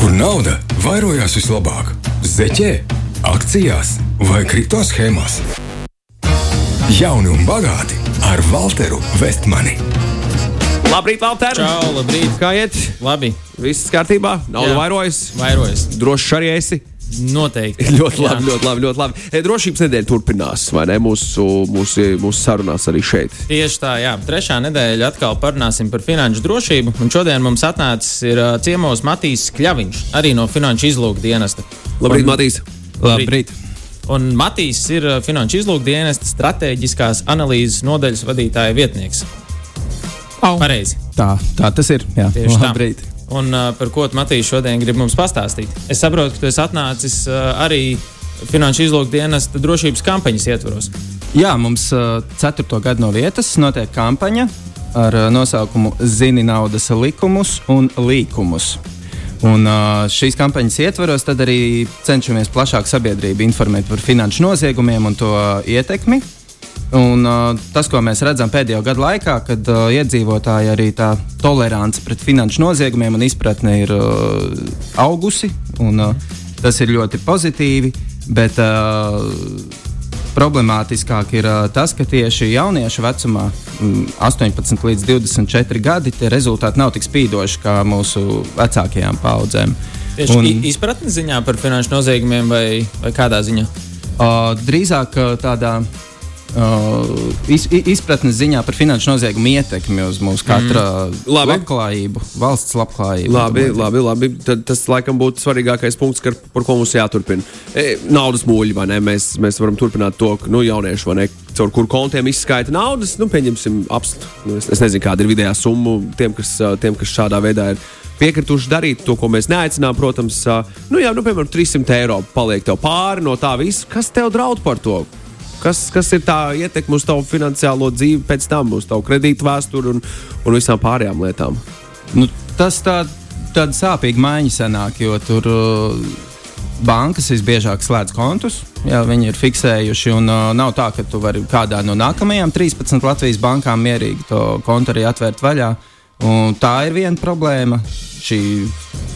kur nauda vairojās vislabāk - zeķē, akcijās vai kripto schēmās. Jauni un bagāti ar Walteru Vestmani. Labrīt, Valter! Čau, labrīt! Kā iet? Labi, Viss kārtībā, nauda Jā. vairojas. vairojas. Drošs arī esi. Noteikti. Ļoti labi, ļoti labi. Ļoti labi. E, Drošības nedēļa turpinās, vai ne? Mūsu, mūsu, mūsu sarunās arī šeit. Tieši tā, jā. Trešā nedēļa atkal parunāsim par finanšu drošību. Un šodien mums atnācis ir ā, ciemos Matīs Kļaviņš, arī no Finanšu izlūka dienesta. Labrīt, Un- Matīs! Labrīt. Un Matīs ir Finanšu izlūka dienesta strateģiskās analīzes nodaļas vadītāja vietnieks. Au. Pareizi. Tā, tā tas ir. Jā, Tieši tā. labrīt. Un uh, par ko Matīs šodien grib mums pastāstīt? Es saprotu, ka tu esi atnācis uh, arī Finanšu izlūka dienesta drošības kampaņas ietvaros. Jā, mums uh, ceturto gadu no vietas notiek kampaņa ar uh, nosaukumu Zini naudas likumus un līkumus. Un uh, šīs kampaņas ietvaros arī cenšamies plašāk sabiedrību informēt par finanšu noziegumiem un to uh, ietekmi. Un, uh, tas, ko mēs redzam pēdējo gadu laikā, kad uh, iedzīvotāji arī tā tolerance pret finanšu noziegumiem un izpratne ir uh, augusi, un uh, tas ir ļoti pozitīvi. Bet uh, problemātiskāk ir uh, tas, ka tieši jauniešu vecumā, mm, 18 līdz 24 gadi, tie rezultāti nav tik spīdoši kā mūsu vecākajām paudzēm. Tieši Un- un... izpratne ziņā par finanšu noziegumiem vai, vai kādā ziņā? Uh, drīzāk uh, tādā uh, iz, i- izpratnes ziņā par finanšu noziegumu ietekmi uz mūsu katra mm. Labi. labklājību, valsts labklājību. Labi, labi, labi. Tad tas laikam būtu svarīgākais punkts, kar, par ko mums jāturpina. E, naudas mūļi, vai ne? Mēs, mēs varam turpināt to, ka nu, jaunieši, vai ne, caur kuru kontiem izskaita naudas, nu, pieņemsim, apst, nu, es, es nezinu, kāda ir vidējā summa tiem, kas, tiem, kas šādā veidā ir. Piekrituši darīt to, ko mēs neaicinām. Protams, nu, jā, nu, piemēram, 300 eiro paliek tev pāri no tā visa. Kas tev draud par to? Kas, kas ir tā ietekme uz tavu finansiālo dzīvi pēc tam, uz tavu kredītu vēsturi un, un visām pārējām lietām? Nu, tas tā, tāda sāpīga maiņa sanāk, jo tur uh, bankas visbiežāk slēdz kontus. Jā, viņi ir fiksējuši, un uh, nav tā, ka tu vari kādā no nākamajām 13 Latvijas bankām mierīgi to kontu arī atvērt vaļā. Un tā ir viena problēma, šī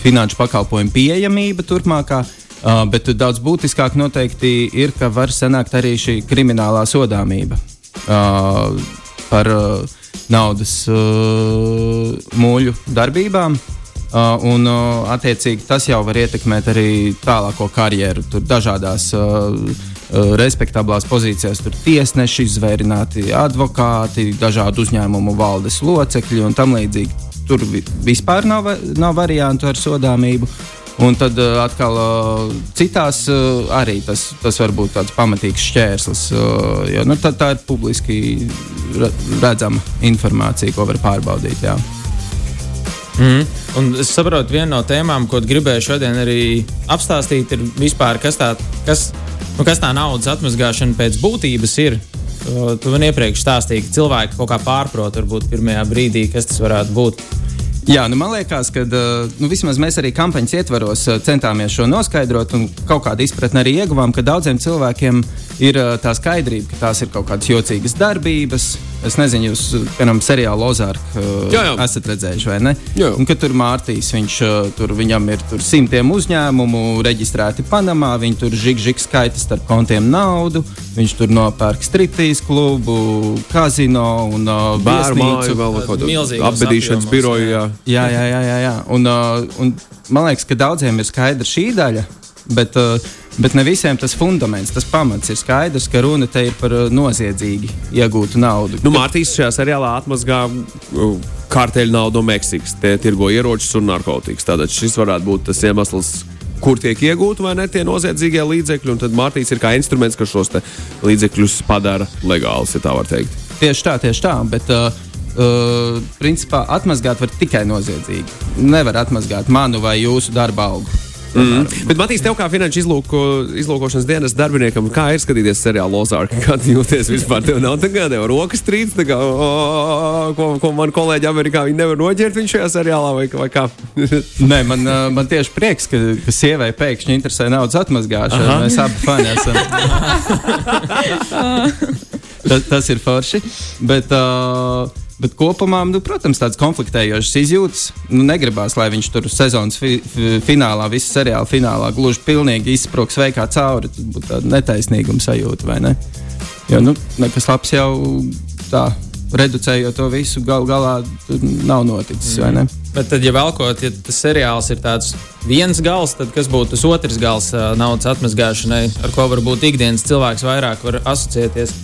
finanšu pakalpojumu pieejamība turpmākā. Uh, bet daudz būtiskāk noteikti ir, ka var sanākt arī šī kriminālā sodāmība uh, par uh, naudas uh, mūļu darbībām. Uh, un, uh, attiecīgi, tas jau var ietekmēt arī tālāko karjeru. Tur dažādās uh, uh, respektablās pozīcijās, tur tiesneši, izvērināti advokāti, dažādu uzņēmumu valdes locekļi un tam līdzīgi. Tur vi vispār nav, nav variantu ar sodāmību. Un tad uh, atkal uh, citās uh, arī tas, tas var būt tāds pamatīgs šķērslis. Uh, jo, nu, tā, tā ir publiski re- redzama informācija, ko var pārbaudīt. Jā. Mm. Un es saprotu, viena no tēmām, ko gribēju šodien arī apstāstīt, ir vispār, kas tā, kas, nu, kas tā naudas atmazgāšana pēc būtības ir. Tu man iepriekš stāstīji, ka cilvēki kaut kā pārprot, varbūt pirmajā brīdī, kas tas varētu būt. Jā, nu man liekas, ka uh, nu, vismaz mēs arī kampaņas ietvaros uh, centāmies šo noskaidrot, un kaut kādu izpratni arī ieguvām, ka daudziem cilvēkiem ir uh, tā skaidrība, ka tās ir kaut kādas jocīgas darbības. Es nezinu, jūs, piemēram, seriālu Ozarku uh, esat redzējuši, vai ne? Jā. Un, ka tur Mārtiņš, viņš uh, tur viņam ir tur simtiem uzņēmumu reģistrēti Panamā, viņi tur žig-žig skaita starp kontiem naudu, viņš tur nopērk striptīzu klubu, kazino un uh, Bērnu apbedīšanas biroju. jā. Jā. Jā, jā, jā. jā, jā. Un, uh, un man liekas, ka daudziem ir skaidra šī daļa, bet, uh, bet ne visiem tas fundaments, tas pamats ir skaidrs, ka runa te ir par uh, noziedzīgi iegūtu naudu. Nu, Mārtiņš šajā seriālā atmazgā uh, kārteļu naudu no Meksikas. Tie tirgo ieročus un narkotikas. Tātad šis varētu būt tas iemesls. Kur tiek iegūti vai ne tie noziedzīgie līdzekļi, un tad Mārtiņš ir kā instruments, kas šos līdzekļus padara legālus, ja tā var teikt. Tieši tā, tieši tā. Bet, uh, uh, principā atmazgāt var tikai noziedzīgi. Nevar atmazgāt manu vai jūsu darba algu. Mm. Bet, Matīs, tev kā finanšu izlūko, izlūkošanas dienas darbiniekam, kā ir skatīties seriālu Lozārku? Kā jūties vispār? Tev nav tā kā tev rokas trīc, kā, o, ko, ko man kolēģi Amerikā viņi nevar noķert viņš šajā seriālā vai, vai kā? Nē, man, uh, man tieši prieks, ka, ka sievai pēkšņi interesē naudas atmazgāšana. Mēs abi fani esam. tas, tas ir forši. Bet, uh, Bet kopumā, nu, protams, tādas konfliktējošas izjūtas. Nu, negribās, lai viņš tur sezonas fi finālā, visu seriāla finālā gluži pilnīgi izsprūks veikā cauri. Tas būtu tāda netaisnīguma sajūta, vai ne? Jo nu, nekas labs jau tā reducējot to visu, gal galā nav noticis. Mm. Bet tad, ja vēlkot, ja tas seriāls ir tāds viens gals, tad kas būtu tas otrs gals naudas atmazgāšanai, ar ko varbūt ikdienas cilvēks vairāk var asociēties?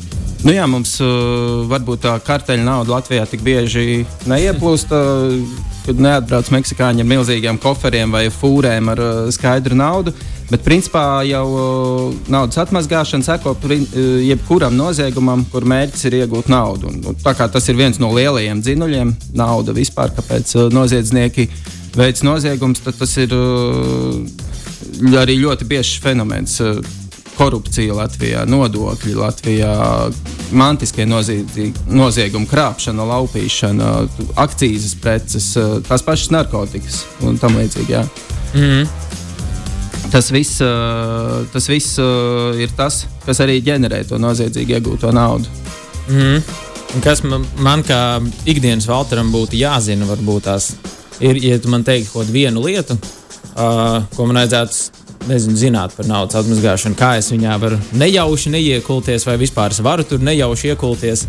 Nu jā, mums uh, varbūt tā karteļa nauda Latvijā tik bieži neieplūst. Uh, kad neatbrauc meksikāņi ar milzīgiem koferiem vai fūrēm ar uh, skaidru naudu. Bet principā jau uh, naudas atmazgāšana seko uh, jebkuram noziegumam, kur mērķis ir iegūt naudu. Un, un, tā kā tas ir viens no lielajiem dzinuļiem, nauda vispār, kāpēc uh, noziedznieki veic noziegums, tad tas ir uh, arī ļoti biežs fenomens. Korupcija Latvijā, nodokļi Latvijā, mantiskie noziegumi, krāpšana, laupīšana, akcijas preces, tās pašas narkotikas un tam līdzīgi. Jā. Mm. Tas viss, tas viss ir tas, kas arī ģenerē to noziedzīgi iegūto naudu. Mm. Kas man, man kā ikdienas valteram būtu jāzina, varbūt tās ir, ja tu man teiktu kaut vienu lietu, uh, ko man vajadzētu nezinu, zināt par naudas atmazgāšanu, kā es viņā varu nejauši neiekulties, vai vispār es varu tur nejauši iekulties.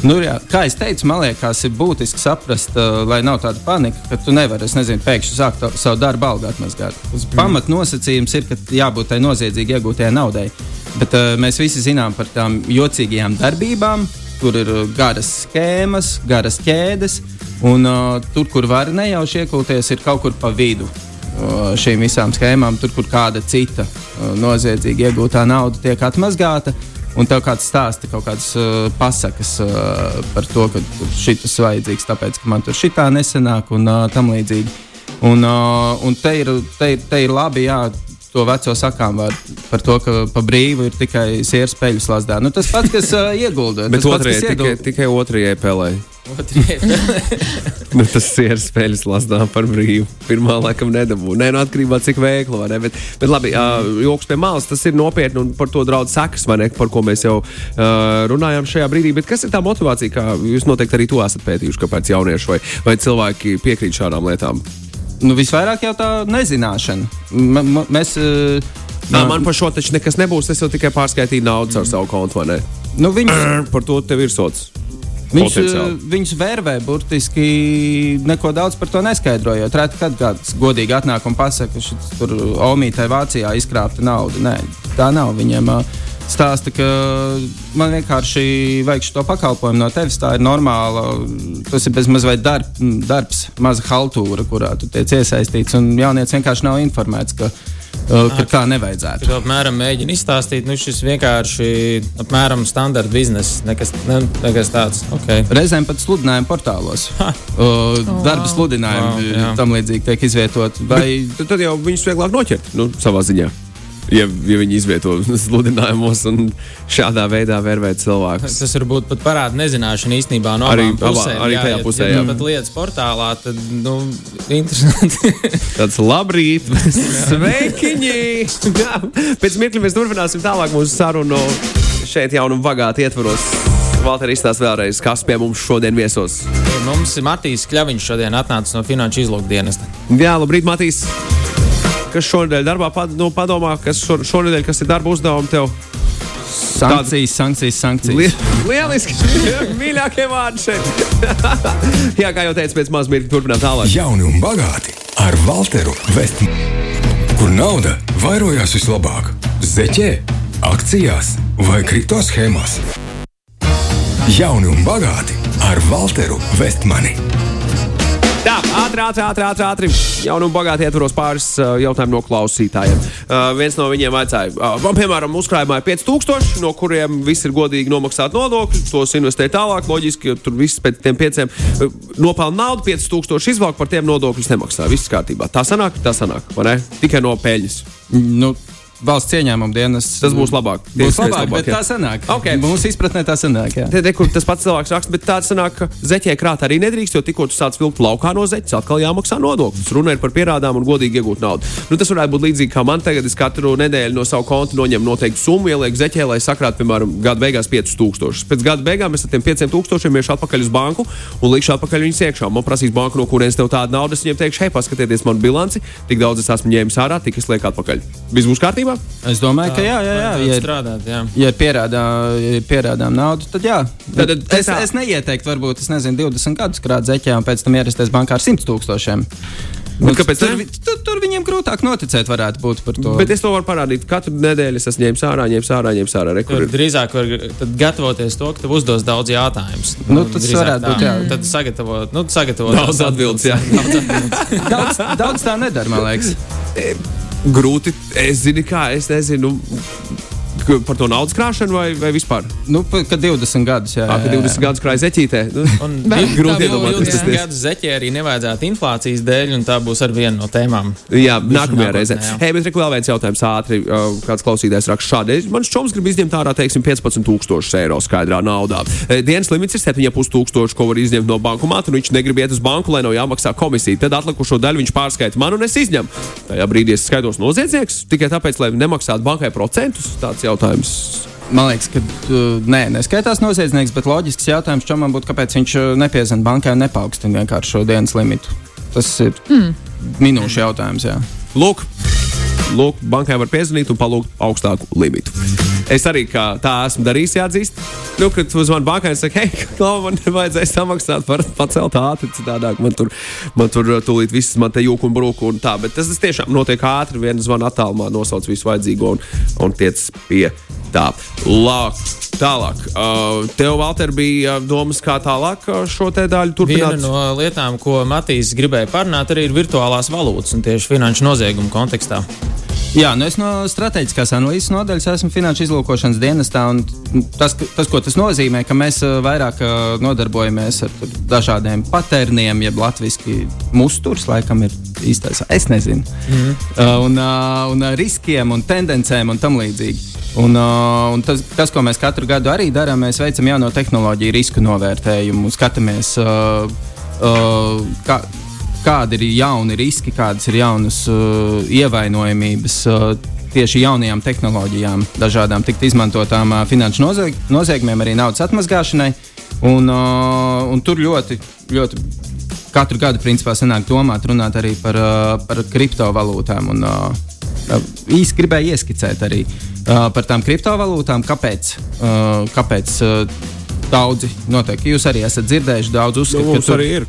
Nu, jā, kā jau teicu, man liekas, ir būtiski saprast, uh, lai nav tāda panika, ka tu nevari, es nezinu, pēkšņi sākt savu darbu algu atmazgāt. Mm. Pamatnosacījums ir, ka jābūt tai noziedzīgi iegūtajai naudai. Bet uh, mēs visi zinām par tām jocīgajām darbībām, kur ir garas schēmas, garas ķēdes, un uh, tur, kur var nejauši iekulties, ir kaut kur pa vidu šīm visām schēmām, tur, kur kāda cita noziedzīgi iegūtā nauda tiek atmazgāta. Un tev kāds stāsta kaut kādas uh, pasakas uh, par to, ka šis ir vajadzīgs, tāpēc, ka man tur šitā nesenāk un uh, tam līdzīgi. Un, uh, un te, ir, te, ir, te ir labi, jā, to veco sakām var, par to, ka pa brīvu ir tikai sieras peļu slazdā. Nu, tas pats, kas uh, iegulda. Bet otrajai, tikai, tikai otrajai pelē. nu, tas ir spēļas lasdā par brīvu. Pirmā laikam nedabū. Nē, nu, atkarībā no cik veikla, vai ne? Bet, bet labi, uh, joks pie malas, tas ir nopietni un par to draudz sekas, vai ne? Par ko mēs jau uh, runājām šajā brīdī. Bet kas ir tā motivācija, kā jūs noteikti arī to esat pētījuši, kāpēc jaunieši vai, vai cilvēki piekrīt šādām lietām? Nu, visvairāk jau tā nezināšana. M mēs, uh, Nā, man par šo taču nekas nebūs. Es jau tikai pārskaitīju naudu ar savu kontu? Nu, viņi... Par to tev ir sots. Viņš, eh, viņus vērvē burtiski neko daudz par to neskaidrojot. Reti, kad kāds godīgi atnāk un pasakā, ka tur Omītai Vācijā izkrāpta nauda. Nē, tā nav. Viņiem uh, stāsta, ka man vienkārši vajag šo pakalpojumu no tevis. Tā ir normāla, tas ir bezmazliet darb, darbs, maza haltūra, kurā tu tiec iesaistīts. Un jaunieci vienkārši nav informēts, ka Uh, ka tā nevajadzētu. Tā apmēram mēģina izstāstīt, nu šis vienkārši apmēram standarta biznesa, nekas, ne, nekas tāds. Okay. Reizēm pat sludinājumi portālos. Uh, oh, darba sludinājumi wow, tam līdzīgi tiek izvietot. Vai... Tad jau viņus vieglāk noķert nu, savā ziņā ja, ja viņi izvieto sludinājumos un šādā veidā vērvē cilvēkus. Tas varbūt pat parāda nezināšanu īstenībā no arī, pusēm. Arī jā, tajā ja, pusē. Ja pat lietas portālā, tad, nu, interesanti. Tāds labrīt, sveikiņi! Pēc mirkļa mēs turpināsim tālāk mūsu sarunu šeit jau un vagāti ietvaros. Valter izstāsta vēlreiz, kas pie mums šodien viesos. Mums ir Matīs Kļaviņš šodien atnācis no Finanšu izlūkdienesta. Jā, labrīt, Matīs! Kas šonadēļ darbā pad, nu, padomā, kas šo, šonadēļ kas ir darba uzdevumi tev? Sankcijas, sankcijas, sankcijas. Li lieliski! Mīļākie vārdi šeit! Jā, kā jau teicu, pēc mazas mirkļa turpinām tālāk. Jauni un bagāti ar Walteru Vestmanu. Kur nauda vairojās vislabāk? Zeķē, akcijās vai kripto schēmās? Jauni un bagāti ar Walteru Vestmani. Tā, ātri, ātri, ātri, ātri. Jaunu un bagāti ietvaros pāris uh, jautājumu no klausītājiem. Uh, viens no viņiem vaicāja, uh, man, piemēram, uzkrājumā ir 5000, no kuriem viss ir godīgi nomaksāt nodokļus, tos investēt tālāk. Loģiski, ka tur viss pēc tiem pieciem uh, nopelna naudu, 5000 izvelk, par tiem nodokļus nemaksā. Viss kārtībā. Tā sanāk, tā sanāk, vai ne? Tikai no peļņas. Nu, valsts ieņēmuma dienas. Tas būs labāk. Būs labāk, labāk, bet jā. tā sanāk. Ok. Mūsu izpratnē tā sanāk. Jā. Te, te, tas pats cilvēks raksta, bet tāds sanāk, ka zeķē krāt arī nedrīkst, jo tikko tu sāc vilkt laukā no zeķes, atkal jāmaksā nodoklis. Runa ir par pierādām un godīgi iegūt naudu. Nu, tas varētu būt līdzīgi kā man tagad. Es katru nedēļu no savu kontu noņemu noteiktu summu, ielieku zeķē, lai sakrātu, piemēram, gada beigās 5000. Pēc gada beigām es ar tiem 5000 iešu atpakaļ uz banku un likšu atpakaļ viņus iekšā. Man prasīs banka, no kurienes tev tāda nauda. Es viņiem teikšu, hei, paskatieties manu bilanci, tik daudz es esmu ņēmis ārā, tik es lieku atpakaļ. Viss būs kārtībā? Es domāju, ka jā, jā, jā. Vajadzētu Ja ir, strādāt, jā. ja pierādā, ja pierādām naudu, tad jā. Tad- tad es, tā- es neieteiktu, varbūt, es nezinu, 20 gadus krāt zeķē un pēc tam ierasties bankā ar 100 tūkstošiem. Bet kāpēc tur, tur, tur viņiem grūtāk noticēt varētu būt par to. Bet es to varu parādīt. Katru nedēļu es esmu ņēmis ārā, ņēmis ārā, ņēmis ārā. Re, kur Tur drīzāk var tad gatavoties to, ka tev uzdos daudz jautājumus. Nu, tas drīzāk varētu tā. būt, jā. Tad sagatavot, nu, sagatavot Daudz atbildes, jā. Daudz atbildes. daudz, daudz tā nedara, man liekas. Grūti. Es zinu, kā es nezinu. Par to naudas krāšanu vai, vai vispār? Nu, kad 20 gadus, jā. Tā kā jā, jā. 20 gadus krājas zeķītē. Nu, grūti iedomāties, kas tas 20 ir. gadus zeķē arī nevajadzētu inflācijas dēļ, un tā būs ar vienu no tēmām. Jā, nākamajā reizē. Hei, bet re, vēl viens jautājums ātri. Kāds klausītājs raksta šādi. Mans čoms grib izņemt ārā, teiksim, 15,000 eiro skaidrā naudā. Dienas limits ir 7,500, ko var izņemt no bankomāta, un viņš negrib iet uz banku, lai nav jāmaksā komisija. Tad atlikušo daļu viņš pārskaita man, un es izņemu. Tajā brīdī es skaitos noziedznieks tikai tāpēc, lai nemaksātu bankai procentus. Tāds jautājums. Man liekas, ka uh, nē, neskaitās noziedznieks, bet loģisks jautājums čomam būtu, kāpēc viņš uh, nepiezina bankai un nepaukstina vienkārši šo dienas limitu. Tas ir mm. minūšu jautājums. Jā. Lūk, lūk, bankai var piezvanīt un palūgt augstāku limitu. Es arī tā esmu darījis, jāatzīst. Nu, kad uz mani bankai saka, hei, klau, man vajadzēja samaksāt par pacelt ātri, citādāk man tur, man tur uh, tūlīt viss man te jūka un brūka un tā. Bet tas, tas tiešām notiek ātri, viena zvana attālumā nosauc visu vajadzīgo un, un tiec pie tā. Lāk, tālāk. Uh, tev, Valter, bija domas, kā tālāk uh, šo te daļu Viena turpināt? no lietām, ko Matīs gribēja parunāt, arī ir virtuālās valūtas un tieši finanšu noziegumu kontekstā. Jā, nu es no strateģiskās analīzes nodaļas esmu finanšu izlūkošanas dienestā. un Tas, tas, ko tas nozīmē, ka mēs ā, vairāk ā, nodarbojamies ar dažādiem patērniem, jeb latviešu musturs, laikam ir īstais. Es nezinu. Mm. Un, ā, un ā, riskiem un tendencēm un tam līdzīgi. Un, ā, un tas, tas, ko mēs katru gadu arī darām, mēs veicam jauno tehnoloģiju risku novērtējumu, skatāmies. ā, ā, kā, kādi ir jauni riski, kādas ir jaunas uh, ievainojamības uh, tieši jaunajām tehnoloģijām, dažādām tikt izmantotām uh, finanšu nozieg noziegumiem, arī naudas atmazgāšanai. Un, uh, un tur ļoti, ļoti katru gadu principā sanāk domāt, runāt arī par, uh, par kriptovalūtām. Un, uh, īsi gribēju ieskicēt arī uh, par tām kriptovalūtām, kāpēc, uh, kāpēc uh, daudzi noteikti jūs arī esat dzirdējuši, daudz Nu, uzskata, mums tur- arī ir.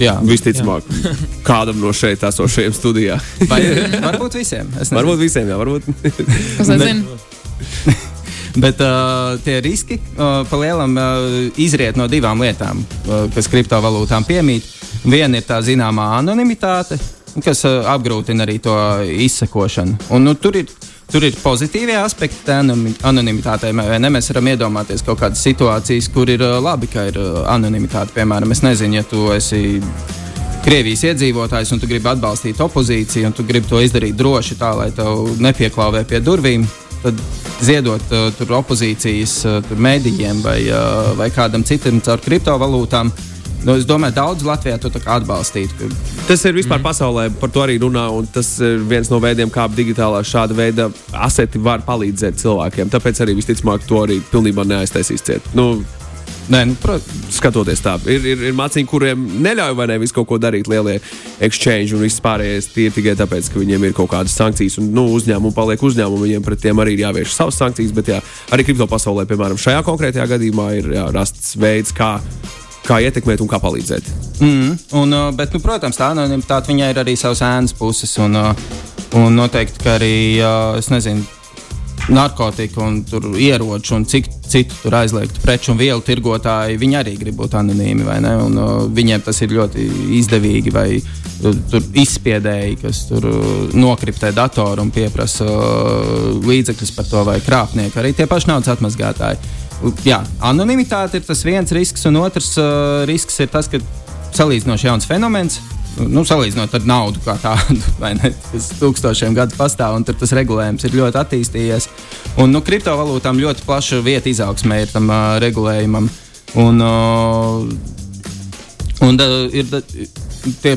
Jā, Visticamāk, kādam no šeit esošajiem studijā. Vai, varbūt visiem. Varbūt visiem, jā, varbūt. Es nezinu. Bet uh, tie riski uh, pa lielam uh, izriet no divām lietām, uh, kas kriptovalūtām piemīt. Viena ir tā zināmā anonimitāte, kas uh, apgrūtina arī to izsekošanu. Un, nu, tur ir Tur ir pozitīvie aspekti anomi- anonimitātei. ne? Mēs varam iedomāties kaut kādas situācijas, kur ir uh, labi, ka ir uh, anonimitāte. Piemēram, es nezinu, ja tu esi Krievijas iedzīvotājs un tu gribi atbalstīt opozīciju, un tu gribi to izdarīt droši, tā lai tev nepieklauvē pie durvīm, tad ziedot uh, tur opozīcijas uh, tur mēdījiem vai, uh, vai kādam citam caur kriptovalūtām. Nu, es domāju, daudz Latvijā to atbalstītu. ka- Tas ir vispār mm. pasaulē, par to arī runā. un Tas ir viens no veidiem, kā digitālā šāda veida aseti var palīdzēt cilvēkiem. Tāpēc arī visticamāk to arī pilnībā neaiztaisīs ciet. Nu, Nē, nu, protams, skatoties tā, ir, ir, ir mācīņi, kuriem neļauj vai ne visu kaut ko darīt, lielie exchange un viss pārējais. Tie ir tikai tāpēc, ka viņiem ir kaut kādas sankcijas, un nu, uzņēmumi paliek uzņēmumi. Viņiem pret tiem arī ir jāvērš savas sankcijas. Bet jā, arī kripto pasaulē, piemēram, šajā konkrētajā gadījumā ir jā, rasts veids, kā, kā ietekmēt un kā palīdzēt. Mm, un, uh, bet, nu, protams, tā anonimitāte viņai ir arī savas ēnas puses. Un, uh, un noteikti, ka arī, uh, es nezinu, narkotiku un ieroču un cik citu tur aizliegtu preču un vielu tirgotāji, viņi arī grib būt anonīmi. vai ne? Un, uh, viņiem tas ir ļoti izdevīgi. Vai uh, tur izspiedēji, kas tur uh, nokriptē datoru un pieprasa uh, līdzekļus par to, vai krāpnieki, arī tie paši naudas atmazgātāji. Jā, anonimitāte ir tas viens risks, un otrs uh, risks ir tas, ka salīdzinoši jauns fenomens. nu, salīdzinot ar naudu kā tādu, ne, kas tūkstošiem gadu pastāv, un tas regulējums ir ļoti attīstījies. Un nu, kriptovalūtām ļoti plaša vieta izaugsmē ir tam uh, regulējumam. Un, uh, un uh, ir, tie,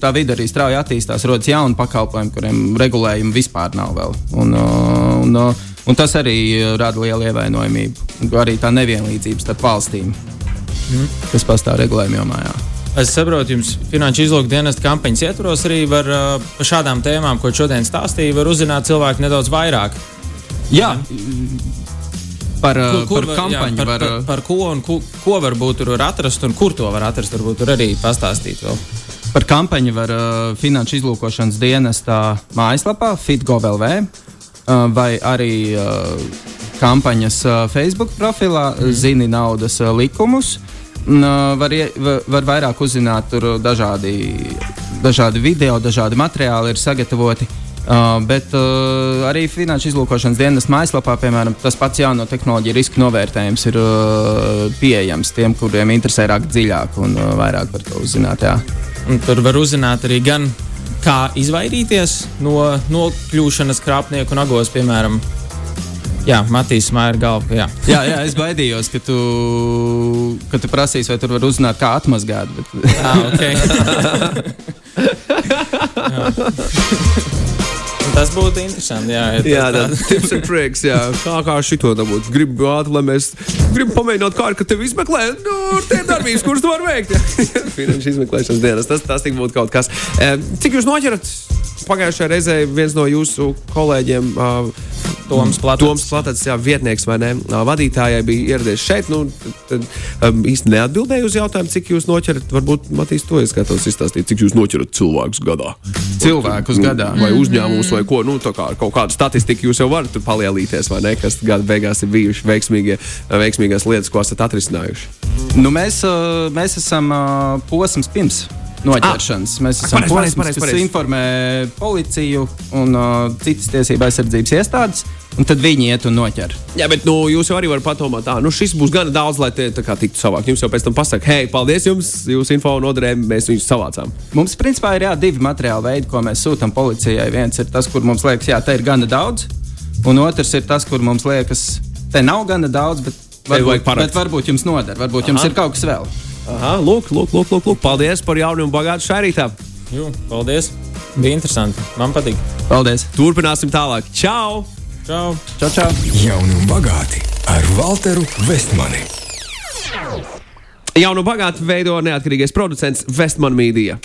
tā vide arī strauji attīstās, rodas jauni pakalpojumi, kuriem regulējumi vispār nav vēl. Un, un, un tas arī rada lielu ievainojamību, arī tā nevienlīdzība starp valstīm, mm. kas pastāv regulējuma jomā. Jā. Es saprotu, jums finanšu izlūku dienesta kampaņas ietvaros arī var par šādām tēmām, ko šodien stāstīja, var uzzināt cilvēku nedaudz vairāk. Jā, Par, kur, kur par kampaņu. Jā, par, var, par, par ko un ko, ko varbūt tur var atrast un kur to var atrast. Varbūt tur arī pastāstīt vēl. Par kampaņu var uh, Finanšu izlūkošanas dienestā mājaslapā FitGovLV uh, vai arī uh, kampaņas uh, Facebook profilā mm. Zini naudas uh, likumus. Uh, var, var, var vairāk uzzināt, tur dažādi, dažādi video, dažādi materiāli ir sagatavoti. Uh, Uh, bet uh, arī Finanšu izlūkošanas dienas mājaslapā, piemēram, tas pats jauno tehnoloģiju riska novērtējums ir uh, pieejams tiem, kuriem interesē rakt dziļāk un uh, vairāk par to uzzināt. Tur var uzzināt arī gan kā izvairīties no nokļūšanas krāpnieku nagos, piemēram. Jā, Matīs Maija ir galva. Jā. jā, jā, es baidījos, ka tu, ka tu prasīsi, vai tur var uzzināt, kā atmazgāt. Bet... ah, okay. Tas būtu interesanti. Jā, ja jā tā ir tips un tricks. Jā. Kā, kā šito dabūt? Gribu ātri, lai mēs gribam pamēģināt, kā ar tevi izmeklēt. Nu, tie ir darbības, kuras tu vari veikt. Finanšu izmeklēšanas dienas. Tas, tas tik būtu kaut kas. Cik jūs noķerat? Pagājušajā reizē viens no jūsu kolēģiem. Uh, Toms Platats. Toms Platats, jā, vietnieks vai ne? Vadītājai bija ieradies šeit. Nu, tad, um, īsti neatbildēju uz jautājumu, cik jūs noķerat. Varbūt Matīs to es gatavs izstāstīt, cik jūs noķerat cilvēkus gadā. Cilvēkus gadā. Vai uzņēmumus, vai ko. Nu, kā, kaut kādu statistiku jūs jau varat palielīties, vai ne? Kas gada beigās ir bijuši veiksmīgie, veiksmīgās lietas, ko esat atrisinājuši. Nu, mēs, mēs esam posms pirms noķeršanas. Ah, Mēs esam pareiz, pareiz, pareiz, kas informē policiju un uh, citas tiesība aizsardzības iestādes. Un tad viņi iet un noķer. Jā, bet nu, jūs jau arī varat padomāt, tā, nu šis būs gana daudz, lai tie tiktu savākt. Jums jau pēc tam pasakā, hei, paldies jums, jūsu info noderēm, mēs viņus savācām. Mums, principā, ir jā, divi materiāli veidi, ko mēs sūtām policijai. Viens ir tas, kur mums liekas, jā, te ir gana daudz, un otrs ir tas, kur mums liekas, te nav gana daudz, bet varbūt, bet varbūt jums noder, varbūt Aha. jums ir kaut kas vēl. Aha, lūk, lūk, lūk, lūk, lūk. Paldies par jaunu un bagātu šai rītā. Jū, paldies. Bija interesanti. Man patīk. Paldies. Turpināsim tālāk. Čau! Čau! čau, čau. Jauni un bagāti ar Walteru Vestmani. Jaunu bagātu veido neatkarīgais producents Vestman Media.